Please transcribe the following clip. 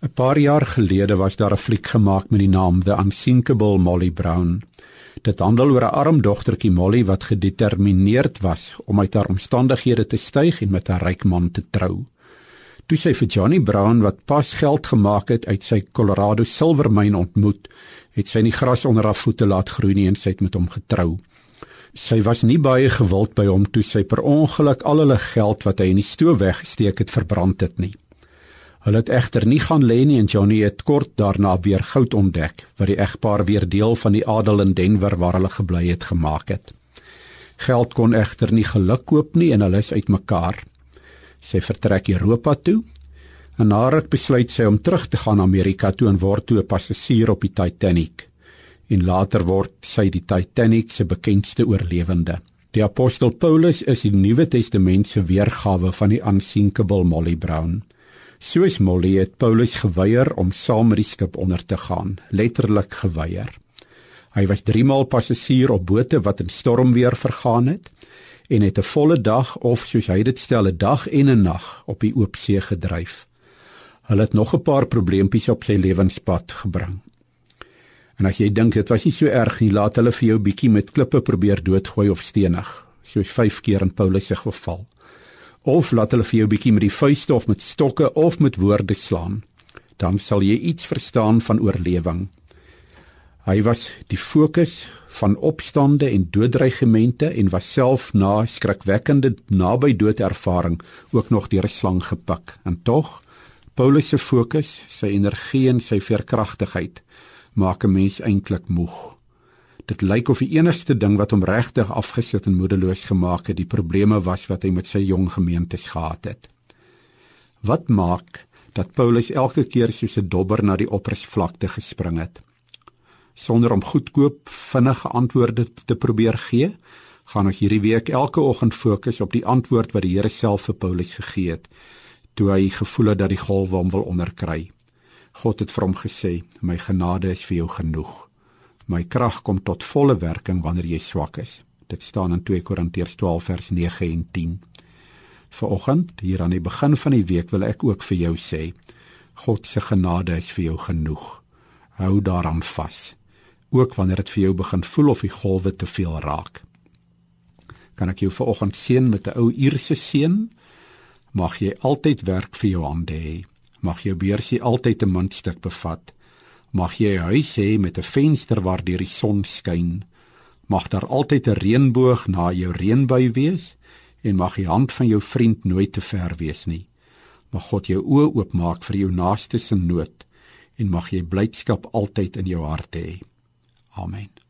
'n Paar jaar gelede was daar 'n fliek gemaak met die naam The Unsinkable Molly Brown. Dit handel oor 'n arm dogtertjie Molly wat gedetermineerd was om uit haar omstandighede te styg en met 'n ryk man te trou. Toe sy vir Johnny Brown wat pas geld gemaak het uit sy Colorado silwermyn ontmoet, het sy nie gras onder haar voete laat groei nie en sy het met hom getrou. Sy was nie baie gewild by hom toe sy per ongeluk al hulle geld wat hy in die stoof weggesteek het verbrand het nie. Hulle het egter nie gaan lê nie en Johnny het kort daarna weer goud ontdek wat die egpaar weer deel van die adel in Denver waar hulle gebly het gemaak het. Geld kon egter nie geluk koop nie en hulle is uitmekaar. Sy vertrek Europa toe en nadat besluit sy om terug te gaan Amerika toe en word toe 'n passasier op die Titanic. En later word sy die Titanic se bekendste oorlewende. Die apostel Paulus is die Nuwe Testament se weergawe van die unsinkable Molly Brown. Soos Molly het Paulus geweier om saam met die skip onder te gaan, letterlik geweier. Hy was 3 maal passasier op bote wat in stormweer vergaan het en het 'n volle dag of soos hy dit stel 'n dag en 'n nag op die oop see gedryf. Hulle het nog 'n paar probleempies op sy lewenspad gebring. En as jy dink dit was nie so erg nie, laat hulle vir jou bietjie met klippe probeer doodgooi of stenig, soos 5 keer in Paulus se geval of laat hulle vir jou bietjie met die vuiste of met stokke of met woorde slaan, dan sal jy iets verstaan van oorlewing. Hy was die fokus van opstande en dooddreigemente en was self na skrikwekkende naby dood ervaring ook nog deur 'n slang gepik. En tog Paulus se fokus, sy energie en sy veerkragtigheid maak 'n mens eintlik moeg. Dit lyk of die enigste ding wat hom regtig afgesit en moedeloos gemaak het, die probleme was wat hy met sy jong gemeentes gehad het. Wat maak dat Paulus elke keer soos 'n dobber na die oppervlakte gespring het? Sonder om goedkoop vinnige antwoorde te probeer gee, gaan ons hierdie week elke oggend fokus op die antwoord wat die Here self vir Paulus gegee het toe hy gevoel het dat die golwe hom wil onderkry. God het vir hom gesê: "My genade is vir jou genoeg." My krag kom tot volle werking wanneer jy swak is. Dit staan in 2 Korintiërs 12 vers 9 en 10. Vanoggend, hier aan die begin van die week, wil ek ook vir jou sê, God se genade is vir jou genoeg. Hou daaraan vas. Ook wanneer dit vir jou begin voel of die golwe te veel raak. Kan ek jou vanoggend seën met 'n ou Ierse seën? Mag jy altyd werk vir jou hande hê. Mag jou beursie altyd 'n muntstuk bevat. Mag jy 'n huis hê met 'n venster waar die son skyn. Mag daar altyd 'n reënboog na jou reënbui wees en mag die hand van jou vriend nooit te ver wees nie. Mag God jou oë oopmaak vir jou naaste se nood en mag jy blydskap altyd in jou hart hê. Amen.